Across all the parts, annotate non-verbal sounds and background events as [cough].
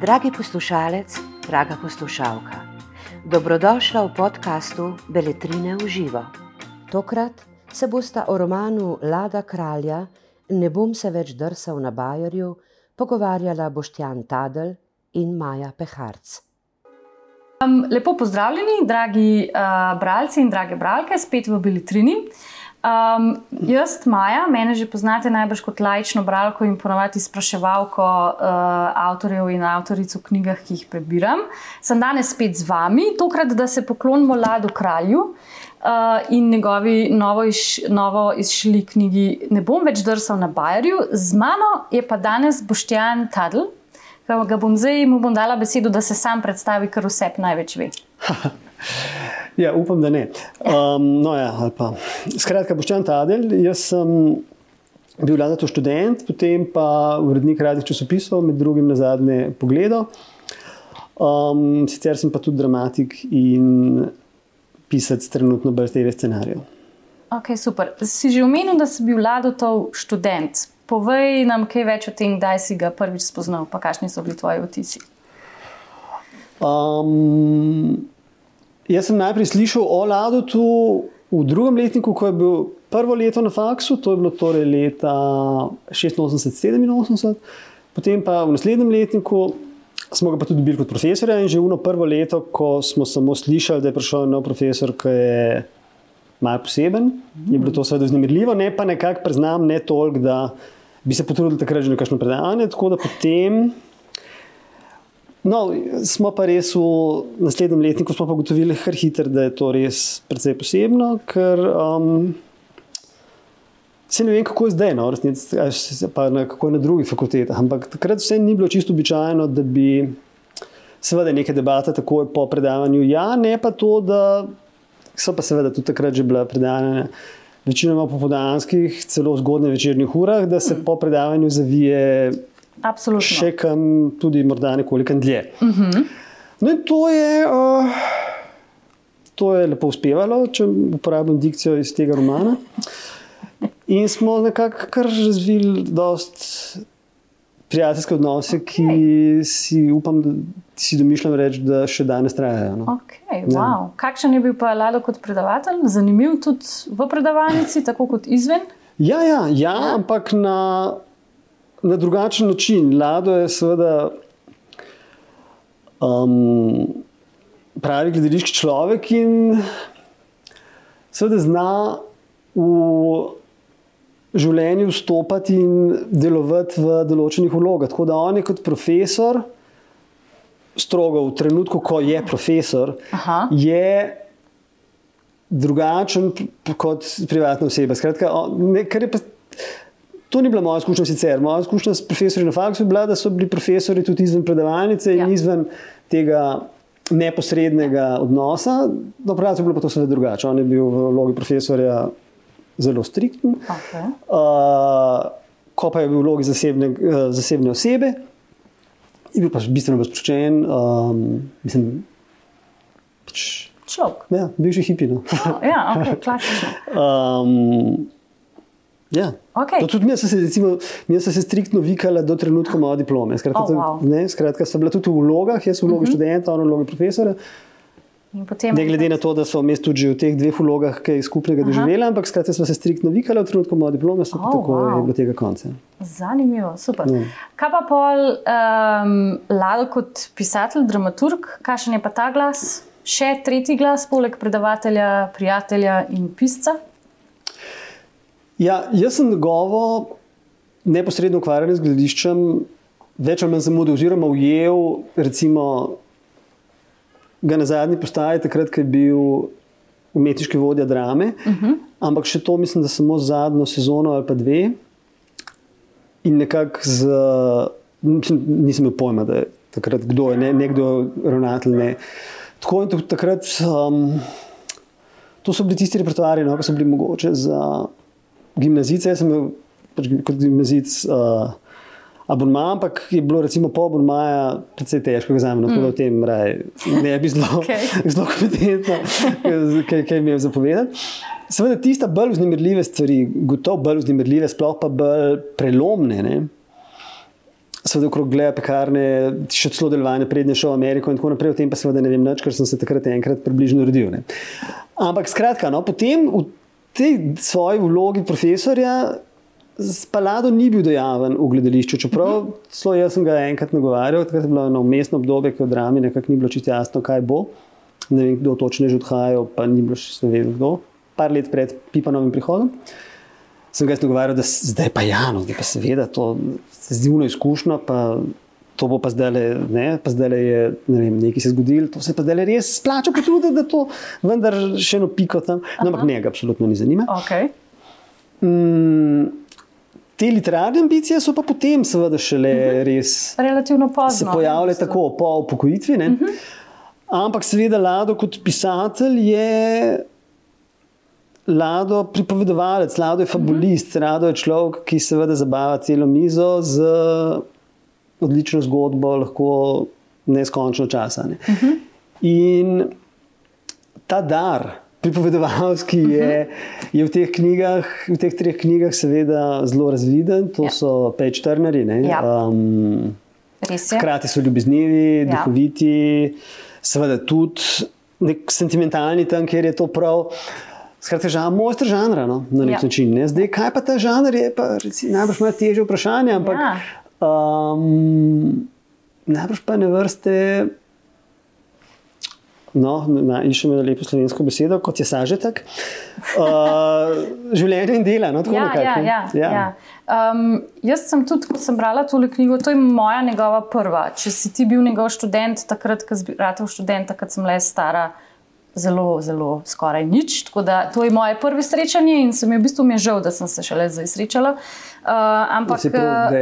Dragi poslušalec, draga poslušalka, dobrodošla v podkastu Beletrine v živo. Tokrat se bosta o romanu Lada kralja Ne bom se več drsal na Bajerju pogovarjala Boštjan Tadel in Maja Peharc. Lepo pozdravljeni, dragi uh, bralci in drage bralke, spet v Belitrini. Um, jaz, Maja, mene že poznate najbrž kot lajčno bralko in ponovadi spraševalko uh, avtorjev in avtoric v knjigah, ki jih prebiram. Sem danes spet z vami, tokrat, da se poklonimo Ladu kralju. Uh, in njegovi novo, iš, novo izšli knjigi Ne bom več drsal na Bajerju, z mano je pa danes Boštjan Tadl, ga bom zdaj mu bom dala besedo, da se sam predstavi, ker vse največ ve. [laughs] ja, upam, da ne. Um, no, ja, Skratka, Boštjan Tadl, jaz sem bil lani študent, potem pa urednik radnih časopisov, med drugim na zadnje pogledo. Um, sicer sem pa tudi dramatik in pisati trenutno brez tega scenarija. Ok, super. Si že omenil, da si bil Ladotov študent. Povej nam kaj več o tem, kdaj si ga prvič spoznal, pa kakšni so bili tvoji vtisi. Um, jaz sem najprej slišal o Ladotu v drugem letniku, ko je bil prvo leto na faksu, to je bilo torej leta 86-87, potem pa v naslednjem letniku smo ga pa tudi dobili kot profesorja in že uno prvo leto, ko smo samo slišali, da je prišel nov profesor, ki je malo poseben, je bilo to seveda vznemirljivo, ne pa nekako priznam, ne toliko, da bi se potrudili takrat že na kakšno predavanje. Tako da potem. No, smo pa res v naslednjem letniku ugotovili, da je to res precej posebno, ker um, Se ne vem, kako je zdaj, no, resnici, pa na, kako je na drugih fakultetah. Ampak takrat vse ni bilo čisto običajno, da bi seveda neke debate takoj po predavanju. Ja, ne pa to, da so pa seveda tudi takrat že bila predavanja. Večinoma po podanskih, celo v zgodnjih večernih urah, da se po predavanju zavije Absolutno. še kam, tudi morda nekoliko dlje. Mm -hmm. No, in to je, uh, to je lepo uspevalo, če uporabim dikcijo iz tega romana. In smo nekako kar razvili dosta prijateljske odnose, ki si upam, da si domišljam reči, da še danes trajajo. No. Okay, wow. Kakšen je bil pa Lado kot predavatelj? Zanimiv tudi v predavalnici, tako kot izven? Ja, ja, ja, ja. ampak na, na drugačen način. Lado je seveda um, pravi gledališki človek in seveda zna v življenju vstopati in delovati v določenih vlogah. Tako da on je kot profesor, strogo v trenutku, ko je profesor, Aha. je drugačen kot privatna oseba. Skratka, ne, pa, to ni bila moja izkušnja sicer. Moja izkušnja s profesorji na faksu je bila, da so bili profesori tudi izven predavalnice ja. in izven tega. Neposrednega odnosa, no, pravi, je bilo pa to seveda drugače. On je bil v vlogi profesorja zelo striktni. Okay. Uh, ko pa je bil v vlogi zasebne, uh, zasebne osebe, je bil pač bistveno bolj sproščen. Um, mislim, pač, Človek. Ja, že hipino. oh, ja, okay, klasično. [laughs] um, Ja. Okay. Tudi mi smo se, se, se striktno vikali do trenutka moje diplome. Skratka, oh, wow. ne, skratka, sem bila tudi v vlogah, jaz v vlogi uh mhm. -huh. študenta, on v vlogi profesora. Ne glede na to, da smo mi tudi v teh dveh vlogah kaj skupnega doživeli, ampak skratka smo se striktno vikali v trenutku moje diplome, oh, tako wow. je bilo tega konca. Zanimivo, super. Ja. Kaj pa pol um, Lado kot pisatelj, dramaturg, kakšen je pa ta glas? Še tretji glas, poleg predavatelja, prijatelja in pisca? Ja, jaz sem njegovo neposredno ukvarjanje z glediščem več ali manj zamudil, oziroma ujel, recimo ga na zadnji postaji, takrat, ko je bil umetniški vodja drame. Uh mhm. -huh. Ampak še to mislim, da samo zadnjo sezono ali pa dve. In nekako z. Mislim, nisem imel pojma, da je takrat kdo je, ne, nekdo ravnatelj. Ne. Tako in takrat. Um, to so bili tisti repertoari, no, ki so bili mogoče za gimnazice. Jaz sem bil pač kot gimnazic. Uh, abonma, ampak je bilo recimo po abonmaju precej težko za me, no, mm. da o tem raj, ne bi zelo, [laughs] okay. [laughs] zelo kompetentno, kaj, kaj mi je zapovedati. Seveda, tiste bolj vznemirljive stvari, gotovo bolj vznemirljive, sploh pa bolj prelomne. Ne? Seveda, okrog gleda pekarne, še celo delovanje, prednje šel v Ameriko in tako naprej, o tem pa seveda ne vem nič, ker sem se takrat enkrat približno rodil. Ne? Ampak skratka, no, potem v tej svoji vlogi profesorja. Spalado ni bil dejaven v gledališču, čeprav celo jaz sem ga enkrat nagovarjal, takrat je bilo eno umestno obdobje, ki v drami nekako ni bilo čisto jasno, kaj bo. Ne vem, kdo točno je že odhajal, pa ni bilo še vem kdo. Par let pred Pipanovim prihodom sem ga nagovarjal, da zdaj pa Jano, zdaj pa seveda to se zdi uno izkušnjo, pa to bo pa zdaj le, ne, pa zdaj le je ne vem, nekaj se zgodilo, to se pa zdaj le res splača potruditi, da to vendar še eno piko tam. No, ampak njega absolutno ni zanima. Okay. Mm, te literarne ambicije so pa potem, seveda, šele uh -huh. res. Relativno pozno. Se pojavljajo tako po upokojitvi. Uh -huh. Ampak, seveda, Lado kot pisatelj je. Lado pripovedovalec, Lado je fabulist, uh -huh. Lado je človek, ki seveda zabava celo mizo z odlično zgodbo, lahko neskončno časa. Ne. Uh -huh. In ta dar, pripovedovalski je, je v teh knjigah, v teh treh knjigah, seveda zelo razviden. To ja. so Pejč Trneri. Ja. Um, hkrati so ljubeznivi, ja. duhoviti, seveda tudi nek sentimentalni tam, kjer je to prav. Skratka, žal, mojster žanra no, na nek ja. način. Ne? Zdaj, kaj pa ta žanr je, pa reci, najbrž ima teže vprašanje, ampak ja. Um, najbrž pa ne vrste. No, iščem eno lepo slovensko besedo, kot je sažetek. Uh, [laughs] življenje in dela. No, ja, ja, ja, ja. Ja. Um, jaz sem tudi, ko sem brala tole knjigo, to je moja njegova prva. Če si ti bil njegov študent, takrat, ko si bil študent, takrat sem le stara zelo, zelo skoraj nič. Tako da to je moje prvo srečanje in se mi je v bistvu mi žal, da sem se šele zdaj srečala. Uh, ampak, se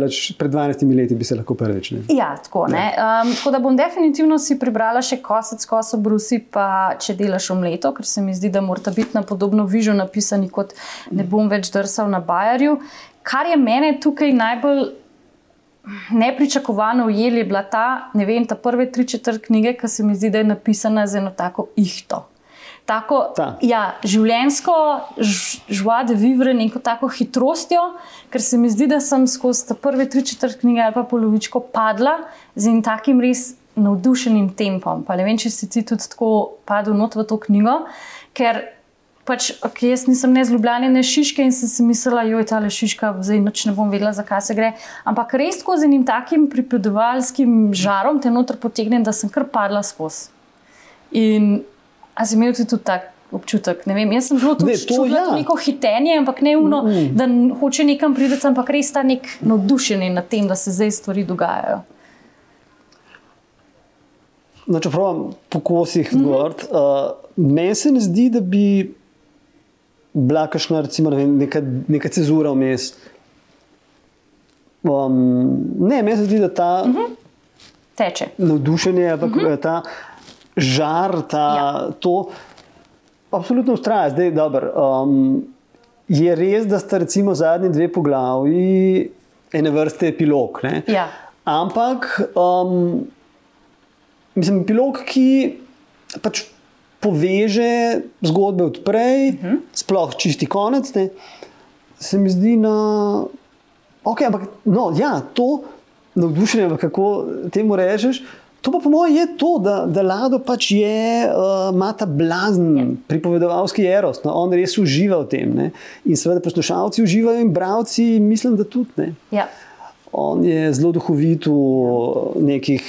leč, pred 12 leti bi se lahko prvič. Ne? Ja, tako, ne. Um, tako da bom definitivno si prebrala še kosec, koso brusi, pa če delaš omleto, ker se mi zdi, da mora biti na podobno vižo napisani, kot ne bom več drsal na Bajarju. Kar je mene tukaj najbolj nepričakovano ujeli, je bila ta, ne vem, ta prve tri četrt knjige, ki se mi zdi, da je napisana z eno tako ihto. Tako, ja, življensko, žvade, vivre, neko tako hitrostjo, ker se mi zdi, da sem skozi te prve tri četrt knjige ali pa polovičko padla z enim takim res navdušenim tempom. Pa ne vem, če si ti tudi tako padel not v to knjigo, ker pač, okay, jaz nisem ne zljubljena, ne šiška in sem si mislila, je ta le šiška, zdaj noč ne bom vedela, zakaj se gre. Ampak res skozi enim takim pripovedovalskim žarom te noter potegnem, da sem kar padla skozi. In a si imel tudi tak občutek? Ne vem, jaz sem zelo tudi čutila ja. to neko hitenje, ampak ne uno, mm -hmm. da hoče nekam priti, ampak res ta nek navdušenje nad tem, da se zdaj stvari dogajajo. No, če pravim po kosih, mm -hmm. uh, meni se ne zdi, da bi bila kakšna, recimo, neka, neka cezura vmes. Um, ne, meni se zdi, da ta uh -huh. teče. Navdušenje, ampak uh mhm. -huh. ta žar, ta, ja. to absolutno ustraja. Zdaj, dober, um, je res, da sta recimo zadnji dve poglavji ene vrste epilog. Ja. Ampak, um, mislim, epilog, ki pač poveže zgodbe odprej, uh mhm. -huh. sploh čisti konec. Ne, se mi zdi, da okay, je no, ja, to navdušenje, kako temu rečeš. To pa po mojem je to, da, da Lado pač je, uh, ima ta blazen, ja. pripovedovalski eros, no, on res uživa v tem. Ne? In seveda poslušalci uživajo in bravci, mislim, da tudi. Ja. On je zelo duhovit v nekih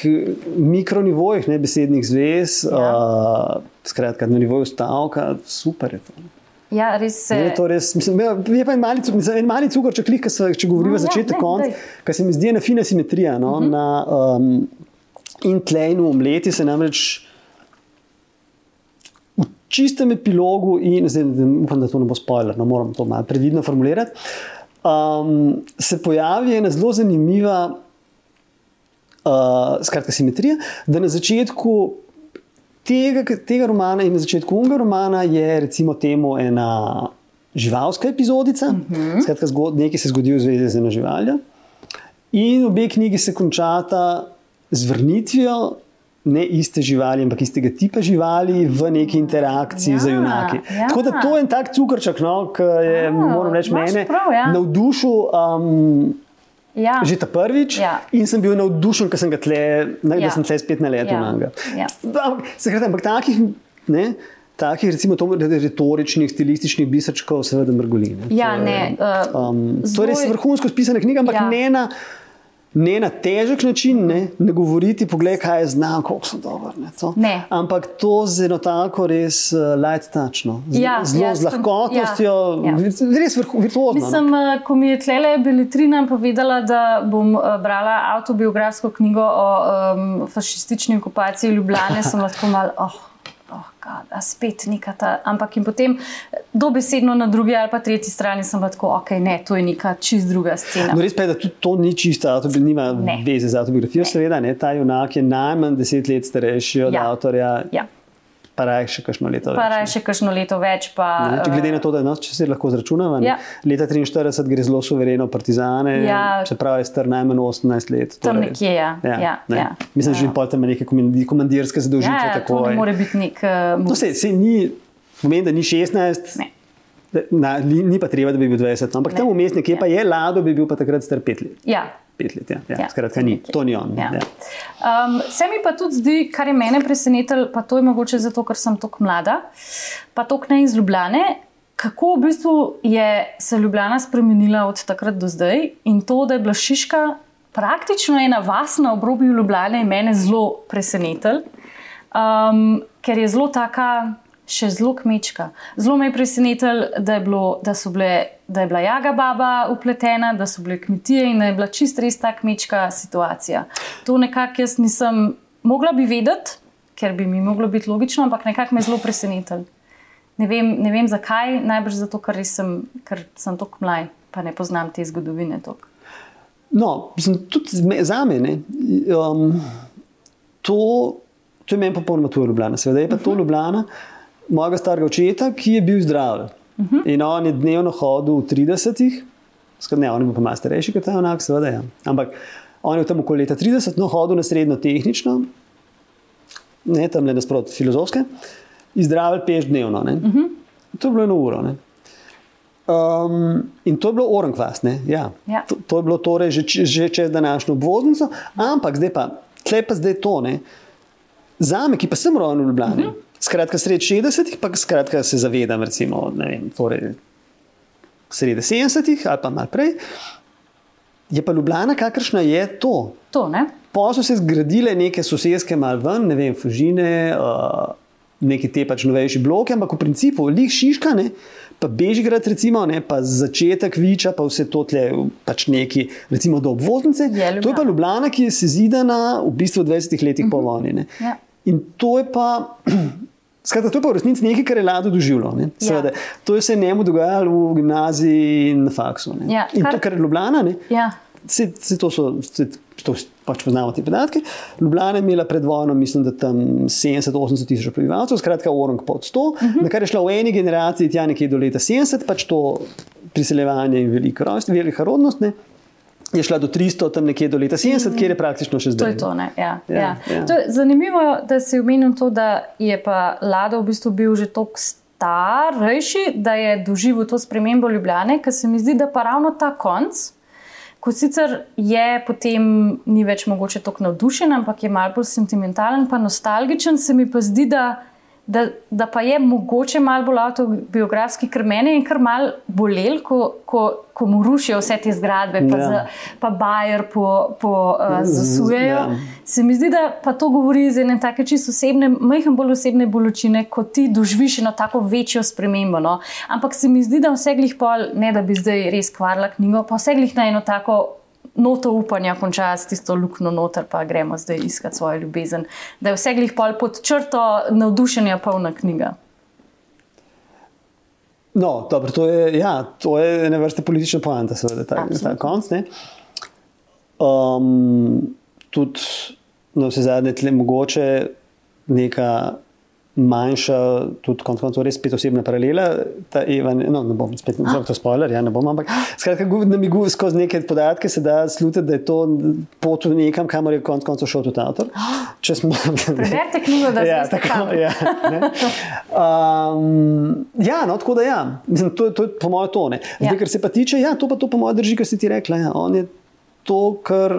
mikronivojih, ne besednih zvez, ja. uh, skratka, na nivoju stavka, super je to. Ja, res se. Je, res, mislim, je pa en mali, en mali cukor, če, klik, če govorimo no, začetek, ja, konc, kar se mi zdi ena fina simetrija. No, uh mhm. -huh. na, um, in tlejnu omleti se namreč v čistem epilogu, in zdaj upam, da to ne bo spoiler, no, moram to malo previdno formulirati um, se pojavi ena zelo zanimiva uh, skratka, simetrija, da na začetku tega, tega romana in na začetku unega romana je recimo temu ena živalska epizodica, uh mhm. -huh. skratka, zgod, nekaj se zgodi v zvezi z eno živaljo. In obe knjigi se končata z vrnitvijo ne iste živali, ampak istega tipa živali v neki interakciji Ja, z junaki. ja. Tako da to je en tak cukrček, no, ki je, A, moram reči, mene prav, ja. navdušil. Um, Ja. Že ta prvič, Ja. in sem bil navdušen, ker sem ga tle, na, Ja. da sem tle spet Ja. na njega. Ja. Ampak, sekrat, ampak takih, ne, takih, recimo, to, retoričnih, stilističnih biserčkov, seveda, mrgolin. Ja, ne, uh, Um, to je res vrhunsko spisana knjiga, ampak Ja. ja. ne, na, ne na težek način, ne, ne govoriti, poglej, kaj je znam, koliko sem dober. Ne, to. Ne. Ampak to z eno tako res uh, light touchno, z, Ja, zelo ja, z lahkotnostjo, ja, ja. res virtuozno. no. Mislim, eh, ko mi je tlele Beletrina povedala, da bom eh, brala avtobiografsko knjigo o um, fašistični okupaciji Ljubljane, sem lahko mal. Oh. God, a spet neka ta. Ampak in potem eh, dobesedno na drugi ali pa tretji strani sem bila tako, ok, ne, to je neka čist druga scena. No, res pa je, da tudi to ni čisto avtobi, nima Ne. veze z avtobiografijo, seveda. Ne, ta junak je najmanj deset let starejši od Ja. avtorja, Ja, pa raje še kakšno leto. pa več, raje ne. še kakšno leto več. Pa, Ne, če glede eh, na to, da no, če se lahko zračunava, Ja. leta 43 gre zelo suvereno partizane, Ja. čeprav je star najmanj 18 let. Tam torej, nekje, ja. Ja, ne. ja. Mislim, da že Ja. pol tam neke komandi- komandirske zadolžitve. ja, ja, to ne more biti nek. Uh, No, se, se ni, pomeni, da ni 16, Ne. Na, ni, ni pa treba, da bi bil 20, no, ampak Ne. tam vmes nekje Ja. pa je lado, bi bil pa takrat star 5 let. ja, Pet let, ja. Ja, Ja, skratka, ni, to ni on. Ja. Ja. Um, se mi pa tudi zdi, kar je mene presenetilo, pa to je mogoče zato, ker sem tako mlada, pa tako ne iz Ljubljane. Kako v bistvu je se Ljubljana spremenila od takrat do zdaj in to, da je bila Šiška praktično ena vas na obrobju Ljubljane, je mene zelo presenetilo, um, ker je zelo taka, še zelo kmečka. Zelo me je presenetilo, da, je bilo- da, so bile- da je bila jaga baba upletena, da so bile kmetije in da je bila čist res ta kmečka situacija. To nekako jaz nisem mogla bi vedeti, ker bi mi moglo biti logično, ampak nekako me je zelo presenetilo. Ne vem, ne vem zakaj, najbrž zato, ker, sem, ker sem tako mlaj, pa ne poznam te zgodovine. Toliko. No, mislim, tudi za me. Um, to, to je meni popolnoma tuja Ljubljana. Seveda je pa to Ljubljana mojega starega očeta, ki je bil zdrav. Uh -huh. In on je dnevno hodil v 30-ih, skratka, ne, on je bil pa malo starejši kot ta enak, seveda. Ja. Ampak on je v tem okoli leta 30, no, hodil na srednjo tehnično, ne tam le nasprot filozofske, in zdrav peš dnevno. Uh -huh. To je bilo eno uro. Ne. Um, in to je bilo Orenkvas? Ja. Ja. To, to je bilo torej že, že čez današnjo obvoznico, ampak zdaj pa, tle pa zdaj to, ne? za me, ki pa sem rojen v Ljubljani, uh -huh. Skratka sred 60-ih, pa skratka se zavedam, recimo, vem, torej sredi 70-ih ali pa malo prej, je pa Ljubljana, kakršna je to. To? Pa so se zgradile neke sosedske mal ven, ne vem, fužine, uh, neki te pač novejši bloki, ampak v principu lih šiška, ne, pa Bežigrad, recimo, ne, pa začetek Viča, pa vse to tle, pač neki, recimo do obvoznice. Je To je pa Ljubljana. Ljubljana, ki je sezidana v bistvu v 20 letih uh -huh. po vojni. ne. Ja. In to je pa. [clears throat] Skratka, to je pa v resnici nekaj, kar je Lado doživljal. ne. Seveda, To je se njemu dogajalo v gimnaziji in na faksu. ne. Ja, in kar- to, kar je Ljubljana, ne, Ja. Se, se to so, se, to pač poznamo te podatke. Ljubljana je imela pred vojno, mislim, da tam 70-80 tisoč prebivalcev, skratka, Orang pod 100, uh -huh. na kar je šla v eni generaciji, tja nekje do leta 70, pač to priseljevanje in velika, velika rodnost. Ne, je šla do 300, tam nekje do leta 70, kjer je praktično še To zdaj. je to. ne, Ja, Ja, ja, ja. To je zanimivo, da si omenil to, da je pa Lado v bistvu bil že tako starejši, da je doživel to spremembo Ljubljane, ker se mi zdi, da pa ravno ta konc. Ko sicer je potem ni več mogoče tako navdušen, ampak je malo bolj sentimentalen, pa nostalgičen, se mi pa zdi, da, da, da pa je mogoče malo bolj autobiografski, ker mene je kar mal bolel, ko, ko, ko mu rušijo vse te zgradbe, pa, Ja. ja. pa Bajer po, po uh, zasujejo. Ja. Se mi zdi, da pa to govori iz ene take čisto osebne, majhen bolj osebne bolečine, ko ti doživiš eno tako večjo spremembo. No? Ampak se mi zdi, da vse glih pol, ne da bi zdaj res kvarila knjigo, pa vse glih na eno tako noto upanja konča s tisto luknjo noter, pa gremo zdaj iskati svojo ljubezen. Da je vse glih pol pod črto navdušenja polna knjiga. No, dobro, to je, ja, to je ena vrsta politična poanta, seveda, ta, ta Absolutno. konc. ne. Um, tudi na vse zadnje tle mogoče neka manjša, tudi konec koncev res spet osebna paralela. Ta Eva, no, ne bom spet napisal to spoiler, ja, ne bom, ampak skratka, namigu skozi neke podatke se da slutiti, da je to pot v nekam, kamor je konec koncev šel tudi avtor. Če smo. Preberite knjigo, da [laughs] ja, tako, ja, ne. um, ja, no, tako da ja, mislim, to, to je po mojem tone. Zdaj, Ja. kar se pa tiče, ja, to pa to po mojem drži, kar si ti rekla. Ja. On je to, kar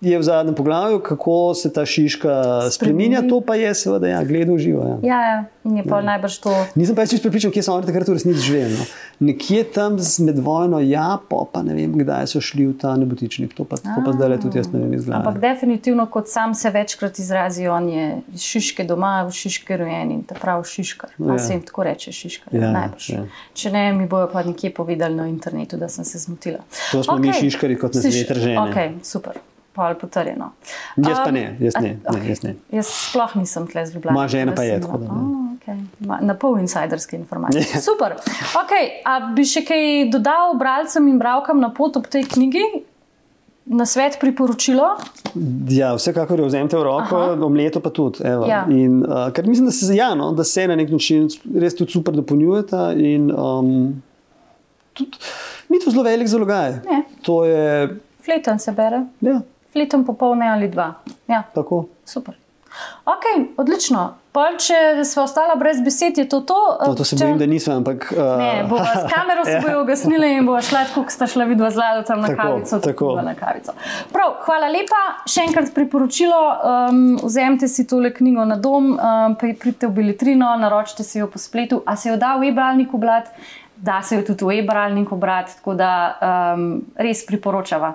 je v zadnjem poglavju, kako se ta šiška spremenja, to pa je seveda ja, gledal živo. Ja. Ja, ja, in je pa najbrž to. Nisem pa čisto pripričan, kje so oni takrat v resnici živeli. No. Nekje tam z medvojno, ja, pa, pa ne vem, kdaj so šli v ta nebotičnik. To pa, to pa zdaj le tudi jaz ne vem izgleda. Ampak definitivno, kot sam se večkrat izrazi, on je iz Šiške doma, v Šiške rojen in ta pravi Šiškar. Ja. Ja. Se jim tako reče Šiškar, Ja, ja, najbrž. ja. Ja. Če ne, mi bojo pa nekje povedali na internetu, da sem se zmotila. To smo mi Šiškarji kot Si š- nasveter žene. Ok, super. Pol potrjeno. Jaz pa ne, jaz ne, a- ne, jaz ne. Jaz sploh nisem tle z Ljubljana. Moja žena pa je, tako da ne. Okay. Na pol insiderske informacije. Super. Okay, a bi še kaj dodal bralcem in bralkam na pot ob tej knjigi? Na svet priporočilo? Ja, vsekakor jo vzemite v roko, omleto pa tudi. evo. Ja. In, uh, ker mislim, da se, ja, no, da se na nek način res tudi super dopolnjujeta. In, um, tudi, ni to zelo velik zalogaj. Ne. To je Fleton se bere, ja, fleton popolne ali dva. Ja, tako. super. Ok, odlično. Pol, če smo ostala brez besed, je to to. To, to se Če- bojim, da nisem. Ampak, uh, Ne, bo s [laughs] kamero se bojo ugasnile in bo šla tako, kot sta šla vidva z Lado tam na Tako, kavico. tako. Na kavico. Prav, hvala lepa. Še enkrat priporočilo, um, vzemite si tole knjigo na dom, um, pri- pridite v Beletrino, naročite si jo po spletu. A se jo da v e-bralniku brati? Da se jo tudi v e-bralniku brati, tako da um, res priporočava.